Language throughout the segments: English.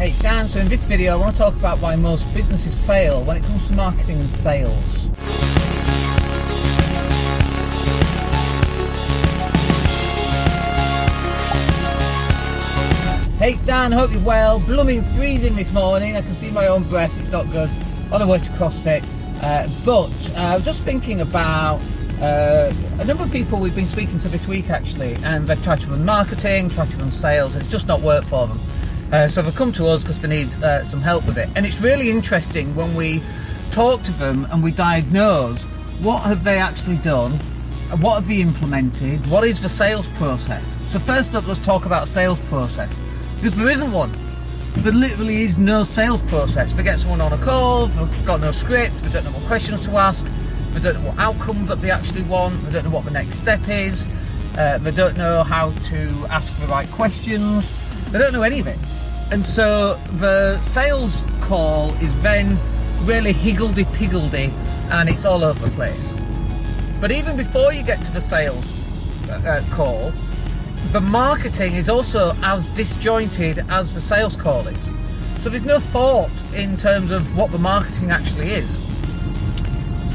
Hey, Dan. So in this video, I want to talk about why most businesses fail when it comes to marketing and sales. Hey, it's Dan. Hope you're well. Blooming freezing this morning. I can see my own breath. It's not good. On the way to CrossFit. Uh, but uh, I was just thinking about uh, a number of people we've been speaking to this week actually, and they've tried to run marketing, tried to run sales, and it's just not worked for them. Uh, so they've come to us because they need uh, some help with it. And it's really interesting when we talk to them and we diagnose what have they actually done, what have they implemented, what is the sales process. So first up, let's talk about sales process because there isn't one. There literally is no sales process. They get someone on a call, they've got no script, they don't know what questions to ask, they don't know what outcome that they actually want, they don't know what the next step is, uh, they don't know how to ask the right questions, they don't know any of it. And so the sales call is then really higgledy-piggledy and it's all over the place. But even before you get to the sales uh, uh call, the marketing is also as disjointed as the sales call is. So there's no thought in terms of what the marketing actually is.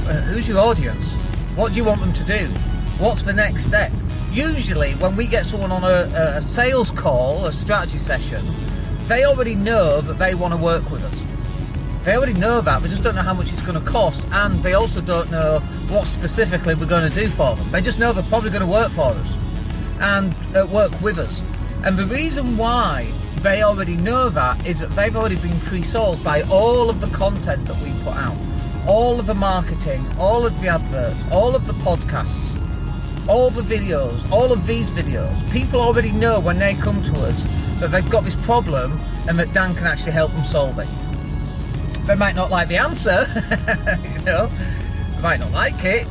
Uh, who's your audience? What do you want them to do? What's the next step? Usually, when we get someone on a, a sales call, a strategy session, they already know that they want to work with us. They already know that, they just don't know how much it's going to cost, and they also don't know what specifically we're going to do for them. They just know they're probably going to work for us and uh, work with us. And the reason why they already know that is that they've already been pre-sold by all of the content that we put out, all of the marketing, all of the adverts, all of the podcasts, all the videos, all of these videos. People already know when they come to us that they've got this problem and that Dan can actually help them solve it. They might not like the answer, you know, they might not like it.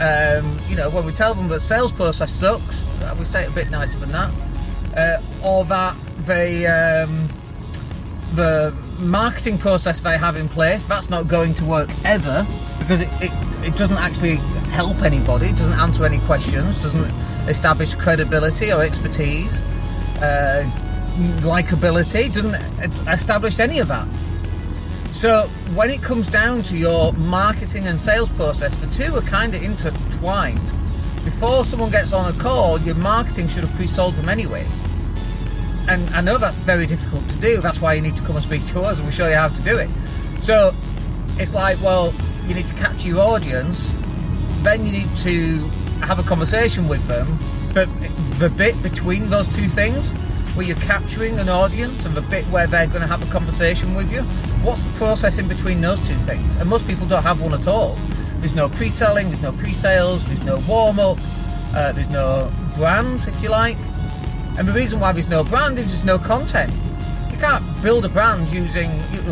Um, you know, when we tell them that sales process sucks, we say it a bit nicer than that, uh, or that the um, the marketing process they have in place that's not going to work ever because it, it, it doesn't actually help anybody, it doesn't answer any questions, doesn't establish credibility or expertise, uh, likability, doesn't establish any of that. So when it comes down to your marketing and sales process, the two are kind of intertwined before someone gets on a call, your marketing should have pre-sold them anyway. And I know that's very difficult to do. That's why you need to come and speak to us and we show you how to do it. So it's like, well, you need to catch your audience, then you need to have a conversation with them. But the bit between those two things, where you're capturing an audience and the bit where they're going to have a conversation with you, what's the process in between those two things? And most people don't have one at all. There's no pre-selling, there's no pre-sales, there's no warm-up, uh, there's no brand, if you like. And the reason why there's no brand is there's no content. You can't build a brand using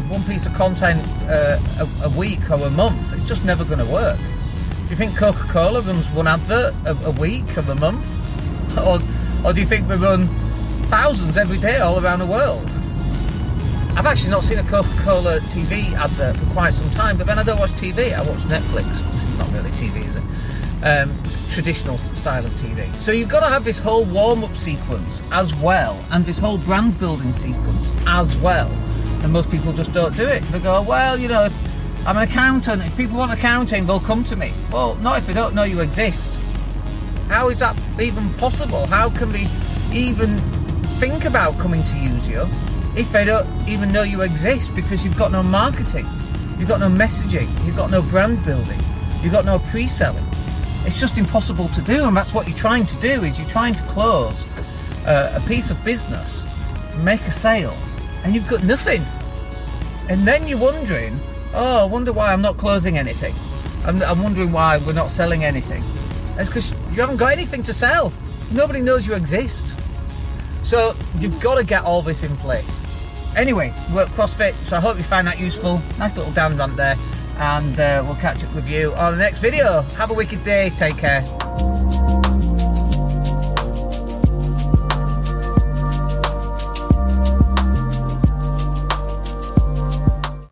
one piece of content uh, a, a, week or a month. It's just never going to work. Do you think Coca-Cola runs one advert a, a week or a month? Or, or do you think they run thousands every day all around the world? I've actually not seen a Coca-Cola TV advert for quite some time, but then I don't watch TV, I watch Netflix, not really TV, is it? Um, traditional style of TV. So you've got to have this whole warm-up sequence as well, and this whole brand building sequence as well. And most people just don't do it. They go, well, you know, I'm an accountant. If people want accounting, they'll come to me. Well, not if they don't know you exist. How is that even possible? How can we even think about coming to use you if they don't even know you exist because you've got no marketing, you've got no messaging, you've got no brand building, you've got no pre-selling. It's just impossible to do, and that's what you're trying to do. Is you're trying to close uh, a piece of business, make a sale, and you've got nothing. And then you're wondering, oh, I wonder why I'm not closing anything. I'm, I'm wondering why we're not selling anything. It's because you haven't got anything to sell. Nobody knows you exist. So you've got to get all this in place. Anyway, work CrossFit, so I hope you find that useful. Nice little Dan rant there. And uh, we'll catch up with you on the next video. Have a wicked day. Take care.